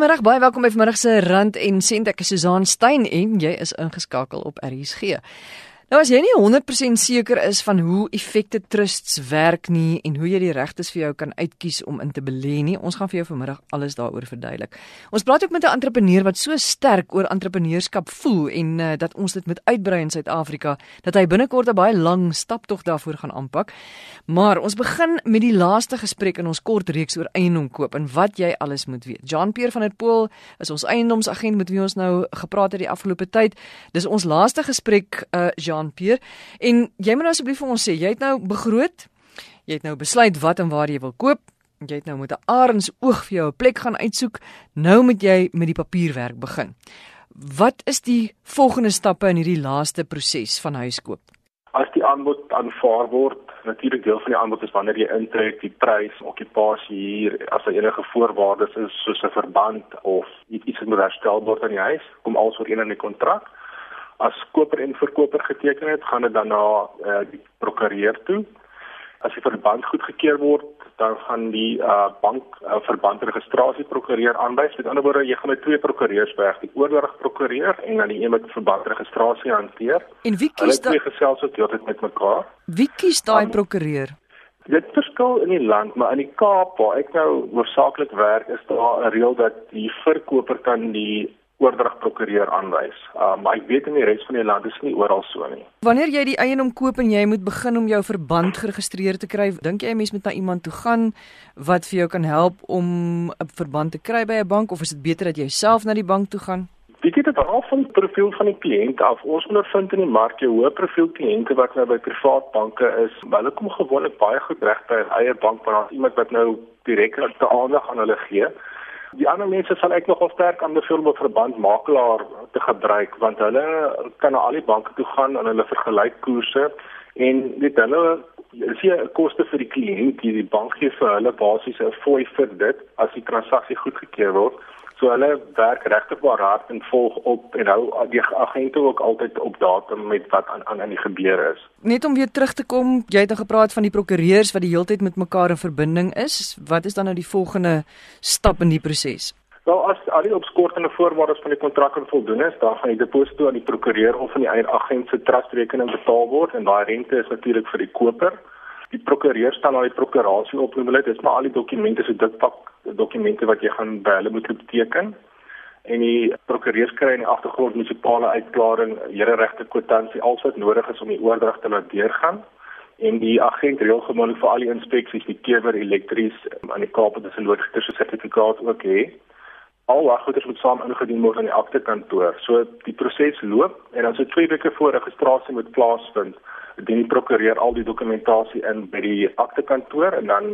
Goeiemôre, baie welkom by vanmiddag se Rand en Sent. Ek is Susan Stein en jy is ingeskakel op RSG. Nou as jy nie 100% seker is van hoe effekte trusts werk nie en hoe jy die regtes vir jou kan uitkies om in te belê nie, ons gaan vir jou vanmiddag alles daaroor verduidelik. Ons praat ook met 'n entrepreneur wat so sterk oor entrepreneurskap voel en uh, dat ons dit met uitbrei in Suid-Afrika, dat hy binnekort 'n baie lang staptog daarvoor gaan aanpak. Maar ons begin met die laaste gesprek in ons kort reeks oor eiendom koop en wat jy alles moet weet. Jean-Pierre van der Pool is ons eiendomsagent met wie ons nou gepraat het die afgelope tyd. Dis ons laaste gesprek uh Jean Jean-Pierre. En jy moet nou asseblief vir ons sê, jy het nou begroot. Jy het nou besluit wat en waar jy wil koop. Jy het nou met 'n arends oog vir jou 'n plek gaan uitsoek. Nou moet jy met die papierwerk begin. Wat is die volgende stappe in hierdie laaste proses van huiskoop? As die aanbod aanvaar word, natuurlik deel van die aanbod is wanneer jy intrek, die prys, okupasie hier, as daar enige voorwaardes is soos 'n verband of iets moet herstel word aan die huis, kom alles ooreen in die kontrak as koper en verkoper geteken het, gaan dit dan na uh, die prokureur toe. As die verband goedgekeur word, dan gaan die uh, bank uh, verbandregistrasie prokureur aanwys. Met ander woorde, jy gaan met twee prokureurs werk, die oordrag prokureur en dan die een wat verbandregistrasie hanteer. En wie kies dan? Hulle gesels ook heeltyd met mekaar. Wie kies daai um, prokureur? Dit verskil in die land, maar in die Kaap waar ek nou hoofsaaklik werk, is daar 'n reël dat die verkoper kan die oordrag prokureur aanwys. Uh, maar ek weet in die res van die land is nie oral so nie. Wanneer jy die eiendom koop en jy moet begin om jou verband geregistreer te kry, dink jy 'n mens moet na iemand toe gaan wat vir jou kan help om 'n verband te kry by 'n bank of is dit beter dat jy self na die bank toe gaan? Dit het al van die profiel van die kliënt af. Ons ondervind in die mark jy hoë profiel kliënte wat nou by privaat banke is, hulle kom gewoonlik baie goed reg by 'n eie bank waar iemand wat nou direk te aandag aan hulle gee. Die ander mense sal ek nogal sterk aanbeveel om 'n verbandmakelaar te gebruik want hulle kan na al die banke toe gaan en hulle vergelyk koerse en dit hulle is hier 'n koste vir die kliënt die die bank gee vir hulle basies 'n fooi vir dit as die transaksie goedgekeur word. So hulle werk regtig waar hard en volg op en hou die agente ook altyd op datum met wat aan aan in die gebeur is. Net om weer terug te kom, jy het nou gepraat van die prokureurs wat die heeltyd met mekaar in verbinding is. Wat is dan nou die volgende stap in die proses? Wel as al die opskortende voorwaardes van die kontrak voldoen is, dan gaan die deposito aan die prokureur of aan die agent se trustrekening betaal word en daai rente is natuurlik vir die koper die prokureur al die prokurasie op en hulle dis maar al die dokumente so dik pak dokumente wat jy gaan by hulle moet teken. En die prokureur kry in die agtergrond munisipale uitklaring, here regte kwitansie alles wat nodig is om die oordrag te laat deurgaan. En die agent reël gewoonlik vir al die inspeksies die kewer elektries aan die Kaap wat 'n loodgieter se sertifikaat ook het al wat goeders moet saam ingedien word aan die akte kantoor. So die proses loop en dan so 2 weke voor registrasie moet plaasvind dien die prokureur al die dokumentasie in by die akte kantoor en dan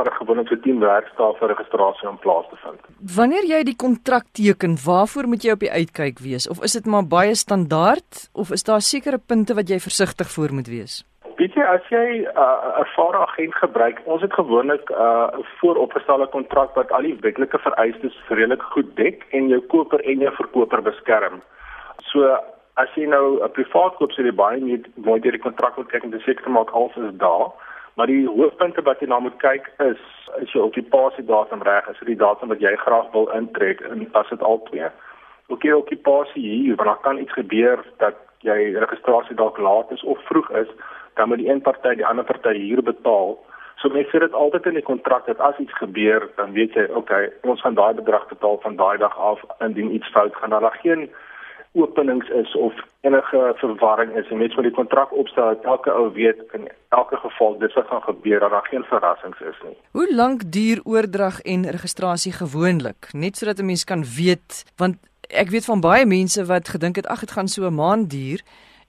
er gewoonlik so 10 werkdae vir registrasie in plaas te vind. Wanneer jy die kontrak teken, waarvoor moet jy op die uitkyk wees of is dit maar baie standaard of is daar sekere punte wat jy versigtig voor moet wees? Weet jy as jy 'n uh, ervare agent gebruik, ons het gewoonlik 'n uh, vooropgestelde kontrak wat al die wetlike vereistes redelik goed dek en jou koper en jou verkoper beskerm. So as jy nou 'n privaat koop sê jy baie nie mooi deur die kontrak moet kyk te seker maak alles is daar. Maar die hoofpunte wat jy na moet kyk is is jou okupasie datum reg, is dit die datum wat jy graag wil intrek en as dit al twee. Ook jy okupasie hier, want dan kan iets gebeur dat jy registrasie dalk laat is of vroeg is, dan moet die een party die ander party huur betaal. So mense sê dit altyd in die kontrak dat as iets gebeur, dan weet jy, okay, ons gaan daai bedrag betaal van daai dag af indien iets fout gaan. Daar is geen openings is of enige verwarring is en net so die kontrak opstel dat elke ou weet in elke geval dit wat gaan gebeur dat daar geen verrassings is nie. Hoe lank duur oordrag en registrasie gewoonlik? Net sodat 'n mens kan weet want ek weet van baie mense wat gedink het ag dit gaan so 'n maand duur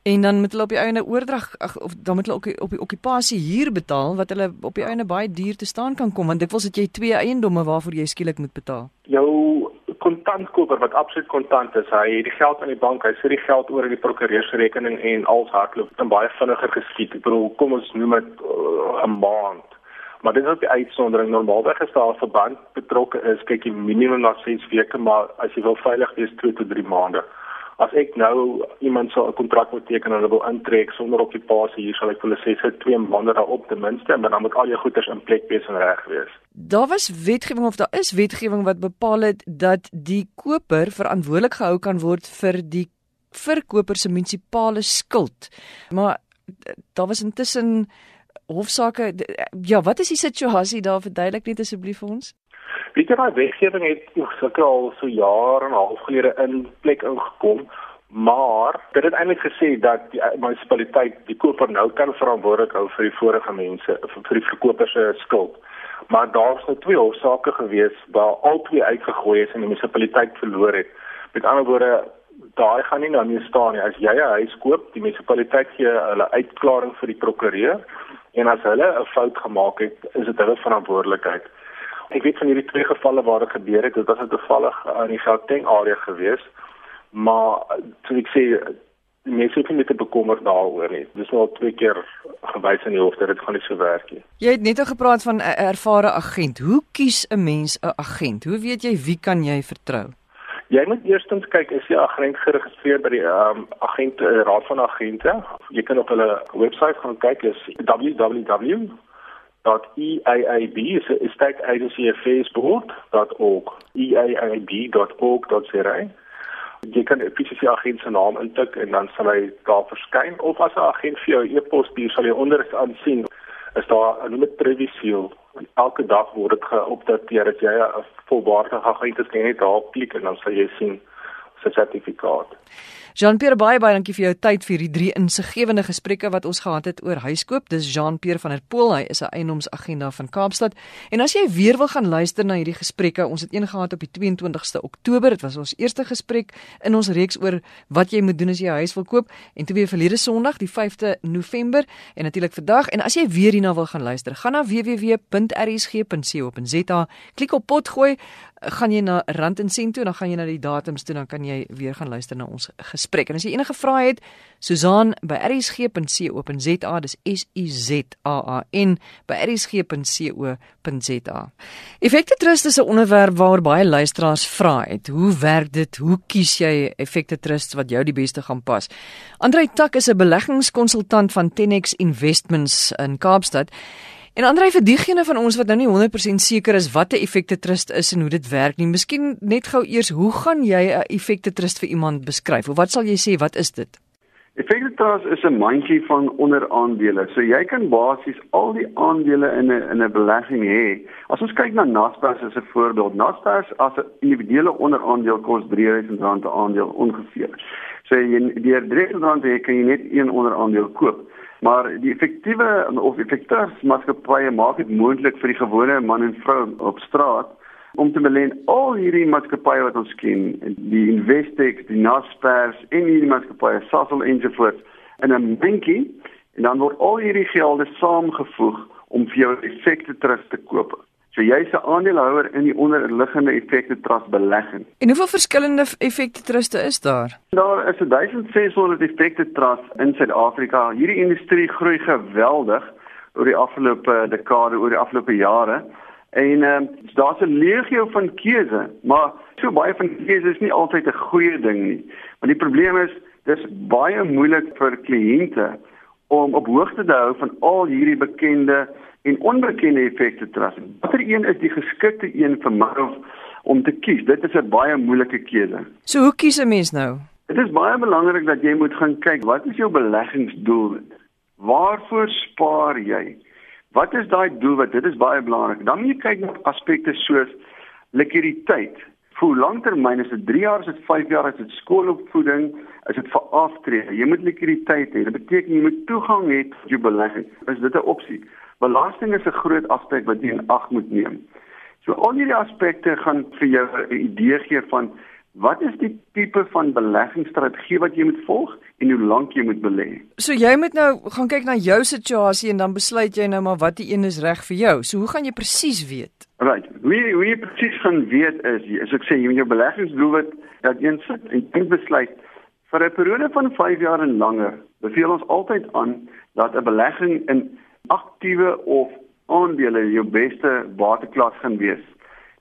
en dan moet hulle op die einde oordrag ag of dan moet hulle ook op die okupasie huur betaal wat hulle op die einde baie duur te staan kan kom want dikwels het jy twee eiendomme waarvoor jy skielik moet betaal. Jou kontantkoper wat absoluut kontant is, hy het die geld aan die bank, hy sit die geld oor in die prokureursrekening en als hardloop dan baie vinniger geskied. Ek bedoel, kom ons noem dit uh, 'n maand. Maar dit is ook die uitsondering. Normaalweg is daar 'n verband betrokke is, kyk jy minimum na 6 weke, maar as jy wil veilig wees 2 tot 3 maande. As ek nou iemand sou 'n kontrak moet teken en hulle wil intrek sonder op die paas hier sal ek hulle sê sit 2 maande daarop ten minste maar dan moet al jou goederes in plek wees en reg wees. Daar was wetgewing of daar is wetgewing wat bepaal het dat die koper verantwoordelik gehou kan word vir die verkoper se munisipale skuld. Maar daar was intussen hofsaake ja, wat is die situasie daar verduidelik net asseblief vir ons? Weet jy daai wetgewing het sulke al so jare en 'n half gelede in plek ingekom, maar dit het eintlik gesê dat die munisipaliteit die koper nou kan verantwoordelik hou vir die vorige mense vir die verkoper se skuld. Maar daar's nou twee hofsaake gewees waar albei uitgegooi is en die munisipaliteit verloor het. Met ander woorde, daai gaan nie nou meer staan nie. As jy 'n huis koop, die munisipaliteit gee hulle uitklaring vir die prokureur en as hulle 'n fout gemaak het, is dit hulle verantwoordelikheid. Ek weet van hierdie twee gevalle waar dit gebeur het, dit was toevallig in die Gauteng area gewees. Maar so ek sê mense het net bekommer daaroor nie. Dis al twee keer gewys in die hof dat dit gaan nie so werk nie. Jy het net al gepraat van 'n ervare agent. Hoe kies 'n mens 'n agent? Hoe weet jy wie kan jy vertrou? Jy moet eerstens kyk is die agent geregistreer by die um, agent uh, raad van agente. Jy kan op hulle webwerf gaan kyk, dis www .eaab is 'n state agency affairs board.org eaab.org.za Jy kan 'n PCC agent se naam intik en dan sal hy daar verskyn of as 'n agent vir jou e-pos stuur sal jy onder aansien is daar 'n noem dit privy seal. Elke dag word dit geopdateer dat jy 'n volwaardige agent is net daar klik en dan sal jy sien sy sertifikaat Jean-Pierre baie baie dankie vir jou tyd vir hierdie drie insiggewende gesprekke wat ons gehad het oor huiskoop. Dis Jean-Pierre van der Pool, hy is 'n eienoomsagenda van Kaapstad. En as jy weer wil gaan luister na hierdie gesprekke, ons het een gehad op die 22ste Oktober. Dit was ons eerste gesprek in ons reeks oor wat jy moet doen as jy 'n huis wil koop en toe weer verlede Sondag, die 5de November en natuurlik vandag. En as jy weer hierna wil gaan luister, gaan na www.rsg.co.za, klik op potgooi gaan jy na Rand en Sent toe, dan gaan jy na die datums toe, dan kan jy weer gaan luister na ons gesprek. En as jy enige vrae het, Susan by rsg.co.za, dis S U Z A A N by rsg.co.za. Effekte trust is 'n onderwerp waaroor baie luisteraars vra het. Hoe werk dit? Hoe kies jy effekte trust wat jou die beste gaan pas? Andrei Tak is 'n beleggingskonsultant van Tenex Investments in Kaapstad. En Andre vir diegene van ons wat nou nie 100% seker is wat 'n effekte trust is en hoe dit werk nie, miskien net gou eers, hoe gaan jy 'n effekte trust vir iemand beskryf? Of wat sal jy sê, wat is dit? Effekte trust is 'n mandjie van onderaandele. So jy kan basies al die aandele in 'n in 'n belegging hê. As ons kyk na Naspers as 'n voorbeeld, Naspers as 'n individuele onderaandeel kos R3000 'n aandeel ongeveer. So jy deur R3000 kan jy net een onderaandeel koop. Maar die effektiewe of effektiewe maatskappye maak dit moontlik vir die gewone man en vrou op straat om te belê al hierdie maatskappye wat ons ken, die Investec, die Naspers en hierdie maatskappye, Sasol ensovoorts in 'n bankie en dan word al hierdie gelde saamgevoeg om vir jou effekte terug te koop. So jy's 'n aandeelhouer in die onderliggende effekte trust belegging. En hoeveel verskillende effekte truste is daar? Daar is 1600 effekte trust in Suid-Afrika. Hierdie industrie groei geweldig oor die afgelope dekade, oor die afgelope jare. En ehm uh, daar's 'n legio van keuse, maar so baie van keuse is nie altyd 'n goeie ding nie. Want die probleem is dis baie moeilik vir kliënte om op hoogte te hou van al hierdie bekende en onbekende effekte trust. Watter een is die geskikte een vir my om te kies? Dit is 'n baie moeilike keuse. So hoe kies 'n mens nou? Dit is baie belangrik dat jy moet gaan kyk wat is jou beleggingsdoel? Waarvoor spaar jy? Wat is daai doel wat dit is baie belangrik. Dan moet jy kyk na aspekte soos likwiditeit. Hoe lanktermyn is dit 3 jaar, is dit 5 jaar, is dit skoolopvoeding, is dit vir aftrede. Jy moet likwiditeit hê. Dit beteken jy moet toegang hê tot jou belegging. Is dit 'n opsie? Belasting is 'n groot aspek wat jy in ag moet neem. So al hierdie aspekte gaan vir jou 'n idee gee van wat is die tipe van beleggingsstrategie wat jy moet volg en hoe lank jy moet belê. So jy moet nou gaan kyk na jou situasie en dan besluit jy nou maar wat die een is reg vir jou. So hoe gaan jy presies weet? Right. Hoe jy, hoe jy presies gaan weet is as ek sê jy moet jou beleggingsdoelwit dat een sit en jy besluit vir 'n periode van 5 jaar en langer. Beveel ons altyd aan dat 'n belegging in aktiewe of aandele jou beste bateklas gaan wees.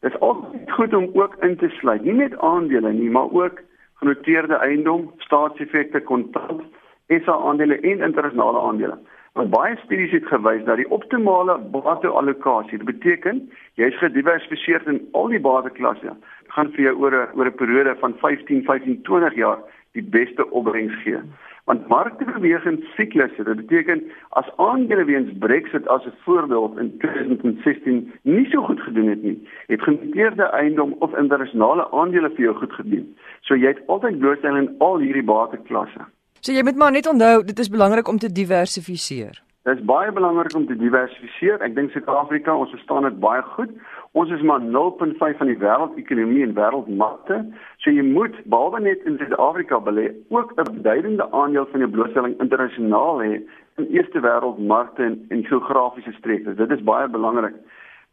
Dit is altyd goed om ook in te sluit, nie net aandele nie, maar ook genoteerde eiendom, staatseffekte, kontant, SA aandele en internasionale aandele. Want baie studies het gewys dat die optimale bateallokasie, beteken jy's gediversifiseerd in al die bateklasse, gaan vir jou oor 'n oor 'n periode van 15, 15, 20 jaar die beste opbrengs gee. Want markte beweeg in siklusse. Dit beteken as aandele weens Brexit as 'n voorbeeld in 2016 nie so goed gedoen het nie, het genoteerde eiendom of internasionale aandele vir jou goed gedoen. So jy het altyd blootstelling in al hierdie bateklasse. So jy moet maar net onthou, dit is belangrik om te diversifiseer. Dit is baie belangrik om te diversifiseer. Ek dink Suid-Afrika, ons verstaan dit baie goed. Ons is maar 0.5 van die wêreldekonomie en wêreldmarkte. So jy moet behalwe net in Suid-Afrika belê, ook 'n beduidende aandeel van jou blootstelling internasionaal hê in eerste wêreldmarkte en in geografiese streke. Dit is baie belangrik.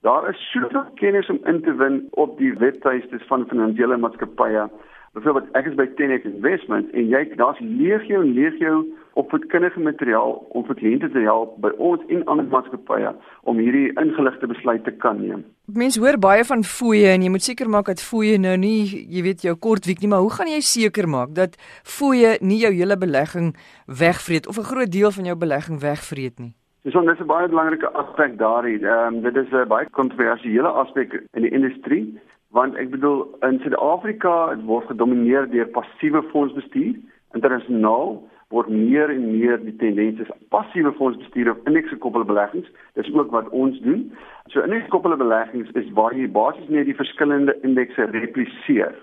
Daar is soveel kennis om in te win op die webtuistes van finansiële maatskappye Byvoorbeeld ek is by Tenex Investment en jy daar's legio en legio opvoedkundige materiaal om vir kliënte te help by ons en ander maatskappye om hierdie ingeligte besluit te kan neem. Mense hoor baie van fooie en jy moet seker maak dat fooie nou nie, jy weet jou kort week nie, maar hoe gaan jy seker maak dat fooie nie jou hele belegging wegvreet of 'n groot deel van jou belegging wegvreet nie? Dis so, 'n baie belangrike aspek daarin. Ehm um, dit is 'n baie kontroversiële aspek in die industrie want ek bedoel in Suid-Afrika word gedomeineer deur passiewe fondsbestuur. Internasionaal word meer en meer die tendens is passiewe fondsbestuur of indeksgekoppelde beleggings. Dis ook wat ons doen. So indeksgekoppelde beleggings is waar jy basies net die verskillende indekse repliseer.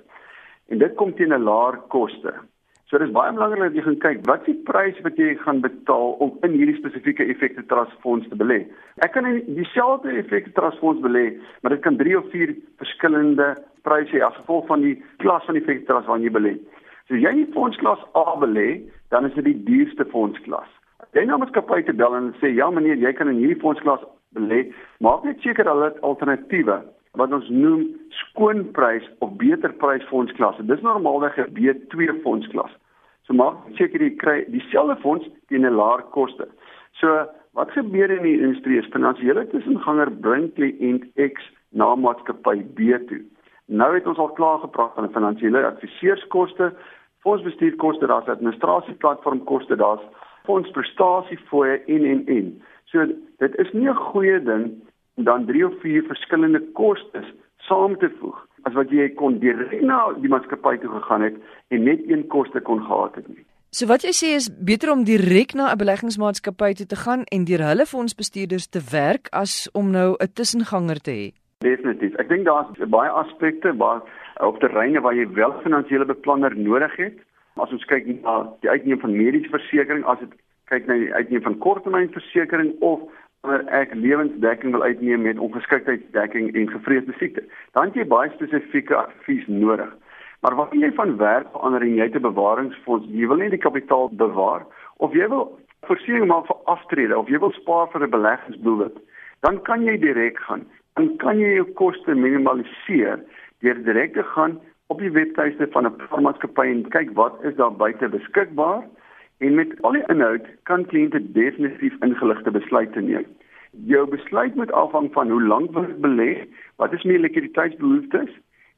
En dit kom teen 'n laer koste So dis baie belangrik dat jy gaan kyk wat is die prys wat jy gaan betaal om in hierdie spesifieke effekte trust fonds te belê. Ek kan in dieselfde effekte trust fonds belê, maar dit kan 3 of 4 verskillende pryse as gevolg van die klas van effekte trust waarin jy belê. So jy in fondsklas A belê, dan is dit die duurste fondsklas. Jy nou moet kapai te bel en sê ja meneer, jy kan in hierdie fondsklas belê, maak net seker hulle alternatiewe wat ons noem skoonprys of beter prys fondsklasse. Dis normaalweg 'n B2 fondsklas. So maak seker jy kry dieselfde fonds teen 'n laer koste. So wat gebeur in die industrie is finansiële tussenganger bring kliënt X na maatskappy B toe. Nou het ons al klaar gepraat van finansiële adviseurskoste, fondsbestuurkoste, daar's administrasieplatformkoste, daar's fondsprestasiefooie en en en. So dit is nie 'n goeie ding dan 3 of 4 verskillende kostes saam te voeg as wat jy kon direk na die maatskappy toe gegaan het en net een koste kon gehad het nie. So wat jy sê is beter om direk na 'n beleggingsmaatskappy toe te gaan en deur hulle fondsbestuurders te werk as om nou 'n tussenganger te hê. Definitief. Ek dink daar's baie aspekte waar op terreine waar jy wel finansiële beplanner nodig het. As ons kyk na die uitneem van mediese versekerings, as dit kyk na die uitneem van korttermynversekering of wanneer ek lewensdekking wil uitneem met ongeskiktheidsdekking en gevreesde siekte, dan het jy baie spesifieke advies nodig. Maar wanneer jy van werk verander en jy het 'n bewaringsfonds, jy wil net die kapitaal bewaar of jy wil voorsiening maak vir aftrede of jy wil spaar vir 'n beleggingsdoelwit, dan kan jy direk gaan. Dan kan jy jou koste minimaliseer deur direk te gaan op die webtuiste van 'n maatskappy en kyk wat is daar buite beskikbaar En met al die inhoud kan kliënte definitief ingeligte besluite neem. Jou besluit moet afhang van hoe lank wil jy belê, wat is my likwiditeitsbehoeftes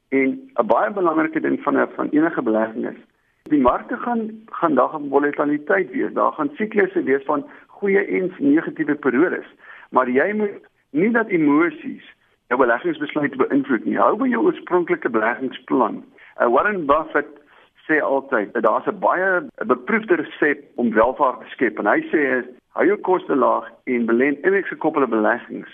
en 'n baie belangrike ding van 'n van enige belegging is die markte gaan gaan daar gaan volatiliteit wees. Daar gaan siklusse wees van goeie en negatiewe periodes. Maar jy moet nie dat emosies jou beleggingsbesluit beïnvloed nie. Hou by jou oorspronklike beleggingsplan. Uh, Warren Buffett sê altyd dat daar's 'n baie beproefde resep om welvaart te skep en hy sê hou jou koste laag en belê in indeksgekoppelde beleggings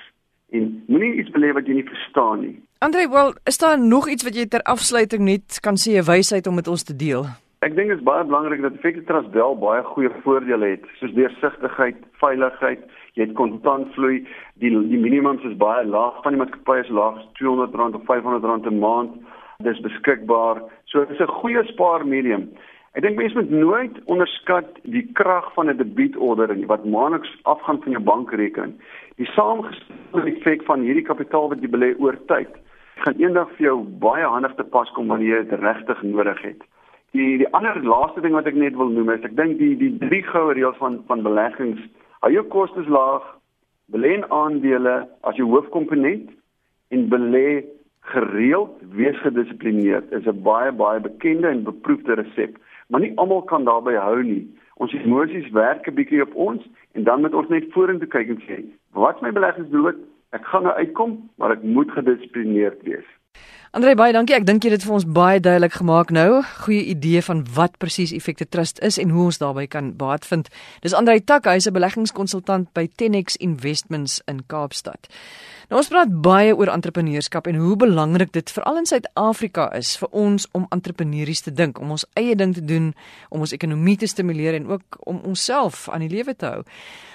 en moenie iets belê wat jy nie verstaan nie. Andre, wel, is daar nog iets wat jy ter afsluiting net kan sê 'n wysheid om met ons te deel? Ek dink dit is baie belangrik dat Effective Trust wel baie goeie voordele het, soos deursigtigheid, veiligheid, jy het kontantvloei, die die minimums is baie laag, van die maatskappye is laag, R200 of R500 'n maand dis beskikbaar. So dis 'n goeie spaarmedium. Ek dink mense moet nooit onderskat die krag van 'n debietorder en wat maandeliks afgaan van jou bankrekening. Die saamgestelde effek van hierdie kapitaal wat jy belê oor tyd gaan eendag vir jou baie handig te pas kom wanneer jy dit regtig nodig het. Die die ander laaste ding wat ek net wil noem is ek dink die die drie goue reëls van van beleggings, hou jou kostes laag, belê in aandele as jou hoofkomponent en belê Gereeld wees gedissiplineerd is 'n baie baie bekende en beproefde resep, maar nie almal kan daarbey hou nie. Ons emosies werk 'n bietjie op ons en dan moet ons net vorentoe kyk en sê, wat my beleggingsdoel, ek gaan nou uitkom, maar ek moet gedissiplineerd wees. Andre baie dankie. Ek dink jy het dit vir ons baie duidelik gemaak nou. Goeie idee van wat presies Effekte Trust is en hoe ons daarbey kan baat vind. Dis Andre Tak, hy's 'n beleggingskonsultant by Tenex Investments in Kaapstad. Nou ons praat baie oor entrepreneurskap en hoe belangrik dit veral in Suid-Afrika is vir ons om entrepreneurs te dink, om ons eie ding te doen, om ons ekonomie te stimuleer en ook om onsself aan die lewe te hou.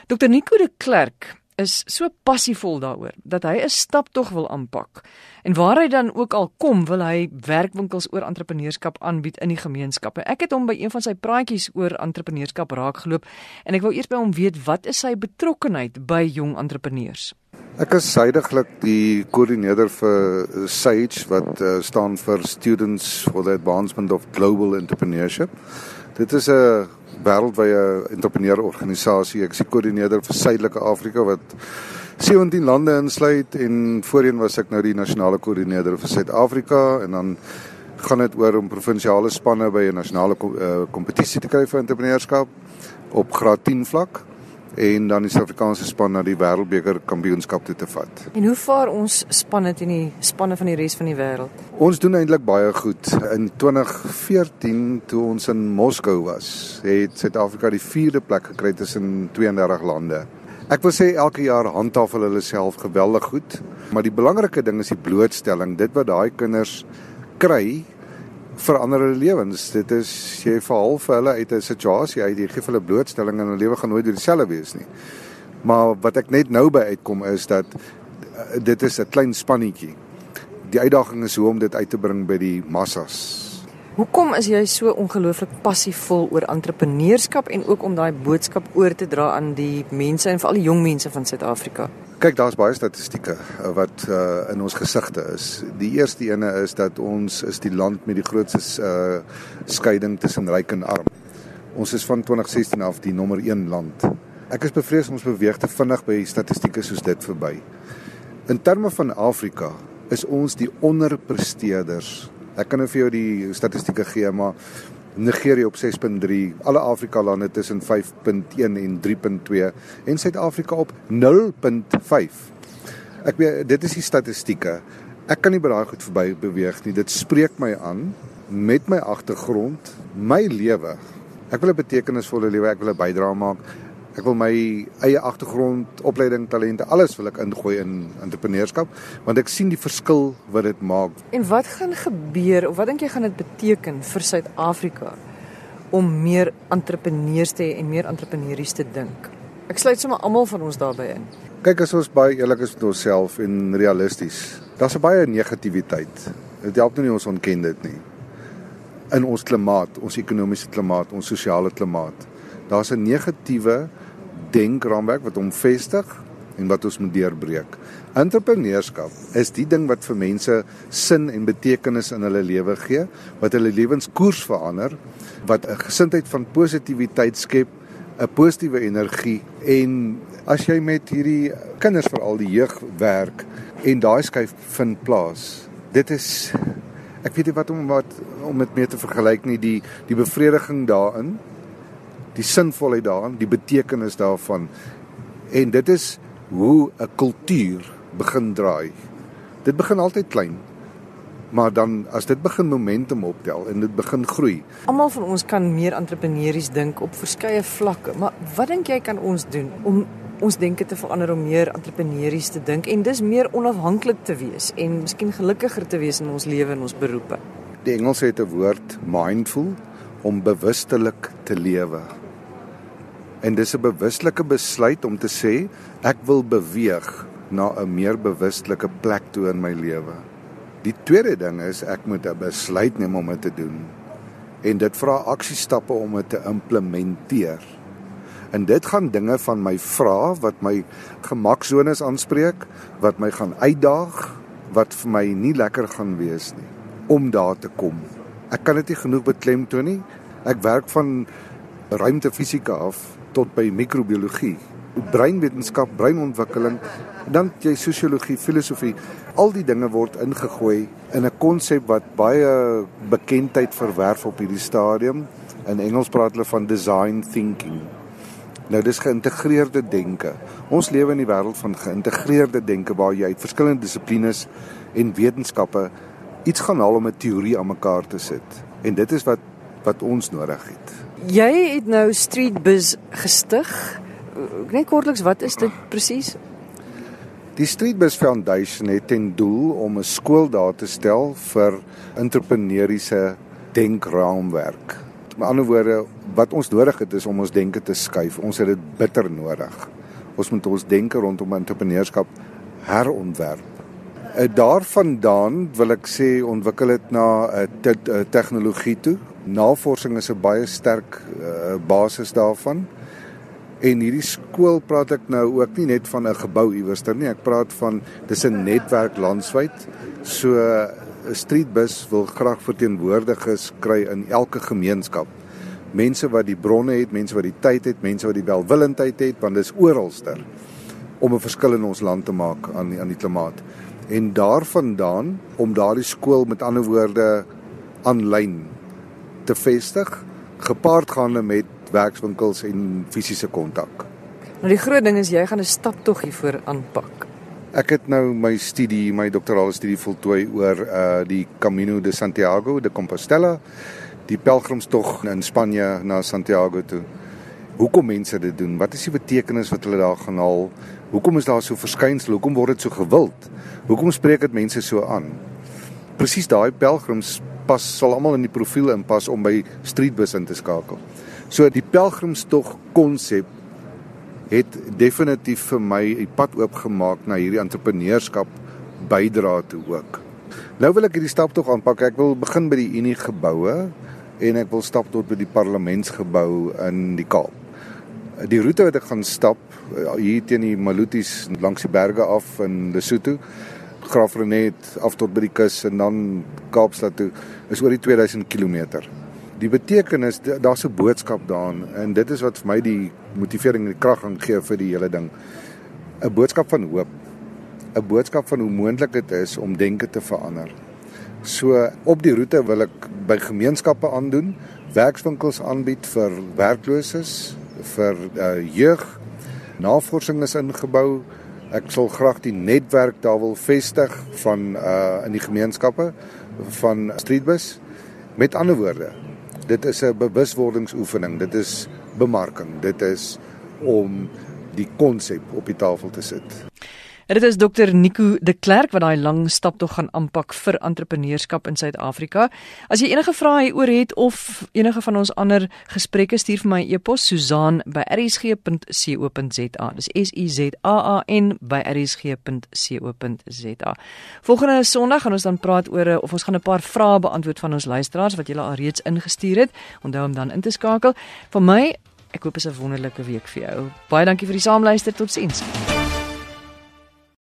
Dr Nico de Klerk is so passievol daaroor dat hy 'n stap tog wil aanpak. En waar hy dan ook al kom, wil hy werkwinkels oor entrepreneurskap aanbied in die gemeenskappe. Ek het hom by een van sy praatjies oor entrepreneurskap raakgeloop en ek wou eers by hom weet wat is sy betrokkeheid by jong entrepreneurs. Ek is suidiglik die koördineerder vir SAGE wat uh, staan vir Students for the Advancement of Global Entrepreneurship. Dit is 'n wêreldwye entrepreneurorganisasie. Ek is die koördineerder vir Suidelike Afrika wat 17 lande insluit en voorheen was ek nou die nasionale koördineerder vir Suid-Afrika en dan gaan dit oor om provinsiale spanne by 'n nasionale eh, kompetisie te kry vir entrepreneurskap op graad 10 vlak en dan die Suid-Afrikaanse span na die Wêreldbeker Kampioenskap toe te vat. En hoe vaar ons spanne teen die spanne van die res van die wêreld? Ons doen eintlik baie goed. In 2014 toe ons in Moskou was, het Suid-Afrika die 4de plek gekry tussen 32 lande. Ek wil sê elke jaar handhaaf hulle self geweldig goed, maar die belangrike ding is die blootstelling, dit wat daai kinders kry verander hulle lewens. Dit is jy verhaal vir hulle uit 'n situasie uit, jy gee hulle blootstelling en hulle lewe gaan nooit weer dieselfde wees nie. Maar wat ek net nou by uitkom is dat uh, dit is 'n klein spannetjie. Die uitdaging is hoe om dit uit te bring by die massas. Hoekom is jy so ongelooflik passievol oor entrepreneurskap en ook om daai boodskap oor te dra aan die mense en veral die jong mense van Suid-Afrika? Kyk, daar's baie statistieke uh, wat uh, in ons gesigte is. Die eerste ene is dat ons is die land met die grootste uh, skeiding tussen ryk en arm. Ons is van 2016 af die nommer 1 land. Ek is bevrees ons beweeg te vinnig by statistieke soos dit verby. In terme van Afrika is ons die onderpresteerders. Ek kan nou vir jou die statistieke gee, maar Nigerië op 6.3, alle Afrika lande tussen 5.1 en 3.2 en Suid-Afrika op 0.5. Ek weet dit is die statistieke. Ek kan nie by daai goed verby beweeg nie. Dit spreek my aan met my agtergrond, my lewe. Ek wil 'n betekenisvolle lewe, ek wil 'n bydrae maak. Ek wil my eie agtergrond, opleiding, talente, alles wil ek ingooi in entrepreneurskap want ek sien die verskil wat dit maak. En wat gaan gebeur of wat dink jy gaan dit beteken vir Suid-Afrika om meer entrepreneurs te hê en meer entrepreneurs te dink? Ek sluit sommer almal van ons daarbey in. Kyk as ons baie eerlik is met onsself en realisties. Daar's 'n baie negativiteit. Dit help nie ons ontken dit nie. In ons klimaat, ons ekonomiese klimaat, ons sosiale klimaat. Daar's 'n negatiewe denkraamwerk wat hom vestig en wat ons moet deurbreek. Entrepreneurskap is die ding wat vir mense sin en betekenis in hulle lewe gee, wat hulle lewenskoers verander, wat 'n gesindheid van positiwiteit skep, 'n positiewe energie en as jy met hierdie kinders veral die jeug werk en daai skuif vind plaas. Dit is ek weet nie wat om wat om dit mee te vergelyk nie die die bevrediging daarin die sinvolheid daarin, die betekenis daarvan. En dit is hoe 'n kultuur begin draai. Dit begin altyd klein. Maar dan as dit begin momentum optel en dit begin groei. Almal van ons kan meer entrepreneurs dink op verskeie vlakke, maar wat dink jy kan ons doen om ons denke te verander om meer entrepreneurs te dink en dis meer onafhanklik te wees en miskien gelukkiger te wees in ons lewe en ons beroepe? Die Engels het 'n woord mindful om bewustelik te lewe. En dis 'n bewuslike besluit om te sê ek wil beweeg na 'n meer bewustelike plek toe in my lewe. Die tweede ding is ek moet 'n besluit neem om dit te doen. En dit vra aksiestappe om dit te implementeer. En dit gaan dinge van my vra wat my gemaksones aanspreek, wat my gaan uitdaag, wat vir my nie lekker gaan wees nie om daar te kom. Ek kan dit nie genoeg beklemtoon nie. Ek werk van ruimtefisika af tot by microbiologie. breinwetenskap, breinontwikkeling, dan jy sosiologie, filosofie, al die dinge word ingegooi in 'n konsep wat baie bekendheid verwerf op hierdie stadium. In Engels praat hulle van design thinking. Nou dis geïntegreerde denke. Ons lewe in die wêreld van geïntegreerde denke waar jy uit verskillende dissiplines en wetenskappe iets gaan haal om 'n teorie aan mekaar te sit. En dit is wat wat ons nodig het. Jy het nou Street Biz gestig. Net kortliks, wat is dit presies? Die Street Biz Foundation het ten doel om 'n skool daar te stel vir entrepreneursiese denkraamwerk. Met ander woorde, wat ons nodig het is om ons denke te skuif. Ons het dit bitter nodig. Ons moet ons denke rondom entrepreneurskap herontwerp. Uh, daarvandaan wil ek sê ontwikkel dit na 'n uh, te, uh, tegnologie toe navorsing is 'n baie sterk uh, basis daarvan. En hierdie skool praat ek nou ook nie net van 'n gebou iewers nie, ek praat van dis 'n netwerk landwyd. So 'n streetbus wil graag verteenwoordigers kry in elke gemeenskap. Mense wat die bronne het, mense wat die tyd het, mense wat die welwillendheid het, want dis oralster om 'n verskil in ons land te maak aan die, aan die klimaat. En daarvandaan om daardie skool met ander woorde aanlyn te vestig gepaard gaande met werkswinkels en fisiese kontak. Nou die groot ding is jy gaan 'n staptog hiervoor aanpak. Ek het nou my studie, my doktorale studie voltooi oor uh die Camino de Santiago de Compostela, die pelgrimstog in Spanje na Santiago toe. Hoekom mense dit doen? Wat is die betekenis wat hulle daar gaan haal? Hoekom is daar so verskynsel? Hoekom word dit so gewild? Hoekom spreek dit mense so aan? Presies daai pelgrims pas sal almal in die profiel inpas om by streetbus in te skakel. So die pelgrimstog konsep het definitief vir my 'n pad oopgemaak na hierdie entrepreneurskap bydra toe ook. Nou wil ek hierdie stap tog aanpak. Ek wil begin by die Unie geboue en ek wil stap tot by die parlementsgebou in die Kaap. Die roete wat ek gaan stap hier teen die Malutis langs die berge af in Lesotho Graafrenet af tot by die kus en dan Kaapstad toe is oor die 2000 km. Die betekenis daar's 'n boodskap daarin en dit is wat vir my die motivering en die krag gaan gee vir die hele ding. 'n Boodskap van hoop. 'n Boodskap van hoe moontlik dit is om denke te verander. So op die roete wil ek by gemeenskappe aandoen, werkswinkels aanbied vir werklooses, vir uh, jeug. Navorsing is ingebou Ek sal graag die netwerk daar wil vestig van uh in die gemeenskappe van Streetbus. Met ander woorde, dit is 'n bewuswordingsoefening, dit is bemarking, dit is om die konsep op die tafel te sit. Dit is Dr Nico de Klerk wat daai lang stap tog gaan aanpak vir entrepreneurskap in Suid-Afrika. As jy enige vrae hieroor het of enige van ons ander gesprekke stuur vir my e-pos Susan@rsg.co.za. Dis S U Z A A N by rsg.co.za. Volgende Sondag gaan ons dan praat oor of ons gaan 'n paar vrae beantwoord van ons luisteraars wat julle al reeds ingestuur het. Onthou om dan in te skakel. Vir my, ek hoop is 'n wonderlike week vir jou. Baie dankie vir die saamluister. Totsiens.